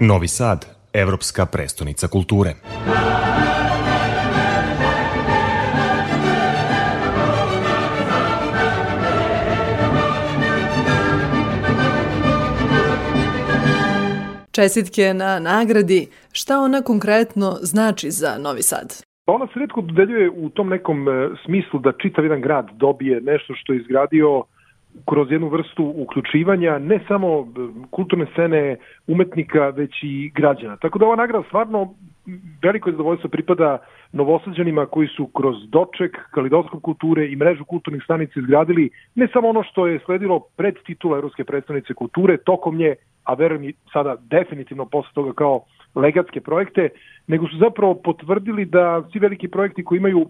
Novi Sad, evropska prestonica kulture. Čestitke na nagradi. Šta ona konkretno znači za Novi Sad? Pa ona se redko dodeljuje u tom nekom e, smislu da čitav jedan grad dobije nešto što je izgradio kroz jednu vrstu uključivanja ne samo e, kulturne scene umetnika, već i građana. Tako da ova nagrada stvarno veliko zadovoljstvo pripada novosađanima koji su kroz doček, kalidoskop kulture i mrežu kulturnih stanica izgradili ne samo ono što je sledilo pred titula Evropske predstavnice kulture, tokom nje, a verujem i sada definitivno posle toga kao legatske projekte, nego su zapravo potvrdili da svi veliki projekti koji imaju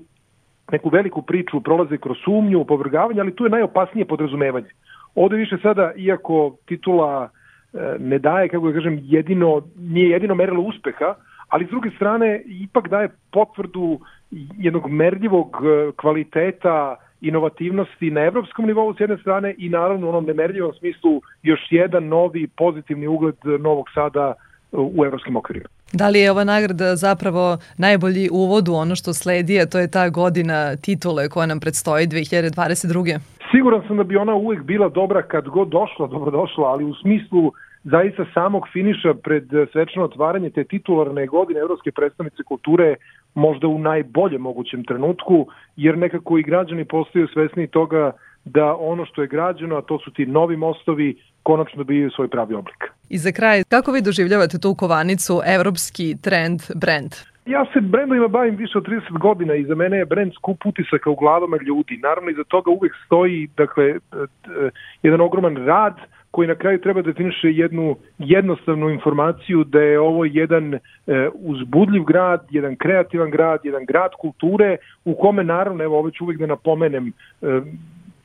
neku veliku priču prolaze kroz sumnju, povrgavanje, ali tu je najopasnije podrazumevanje. Ovde više sada, iako titula e, ne daje, kako ga kažem, jedino, nije jedino merilo uspeha, ali s druge strane ipak daje potvrdu jednog merljivog e, kvaliteta inovativnosti na evropskom nivou s jedne strane i naravno u onom nemerljivom smislu još jedan novi pozitivni ugled Novog Sada u evropskim okvirima. Da li je ova nagrada zapravo najbolji uvod u ono što sledi, a to je ta godina titule koja nam predstoji 2022. Siguran sam da bi ona uvek bila dobra kad god došla, dobro došla, ali u smislu zaista samog finiša pred svečano otvaranje te titularne godine Evropske predstavnice kulture možda u najboljem mogućem trenutku, jer nekako i građani postaju svesni toga da ono što je građeno, a to su ti novi mostovi, konačno dobijaju svoj pravi oblik. I za kraj, kako vi doživljavate tu kovanicu evropski trend brand? Ja se brendovima bavim više od 30 godina i za mene je brend skup utisaka u glavama ljudi. Naravno, iza toga uvek stoji dakle, e, e, jedan ogroman rad koji na kraju treba da definiše jednu jednostavnu informaciju da je ovo jedan e, uzbudljiv grad, jedan kreativan grad, jedan grad kulture u kome naravno, evo ovo ću uvek da napomenem,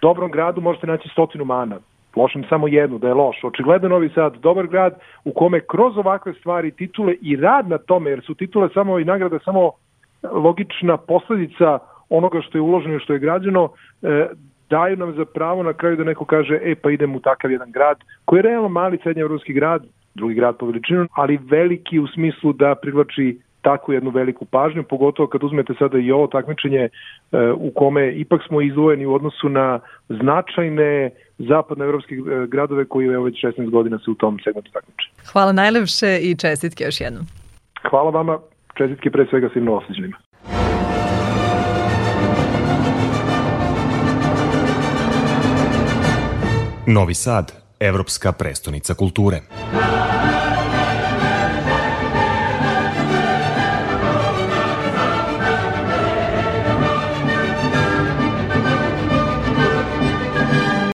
dobrom gradu možete naći stotinu mana, lošem samo jednu, da je loš. Očigledno Novi Sad, dobar grad u kome kroz ovakve stvari, titule i rad na tome, jer su titule samo i nagrada samo logična posledica onoga što je uloženo i što je građeno, e, daju nam za pravo na kraju da neko kaže, e pa idem u takav jedan grad, koji je realno mali srednjeevropski grad, drugi grad po veličinu, ali veliki u smislu da privlači takvu jednu veliku pažnju, pogotovo kad uzmete sada i ovo takmičenje e, u kome ipak smo izdvojeni u odnosu na značajne zapadnoevropske e, gradove koji je već 16 godina se u tom segmentu takmiče. Hvala najlepše i čestitke još jednom. Hvala vama, čestitke pre svega svim novoseđenima. Novi Sad, evropska prestonica kulture.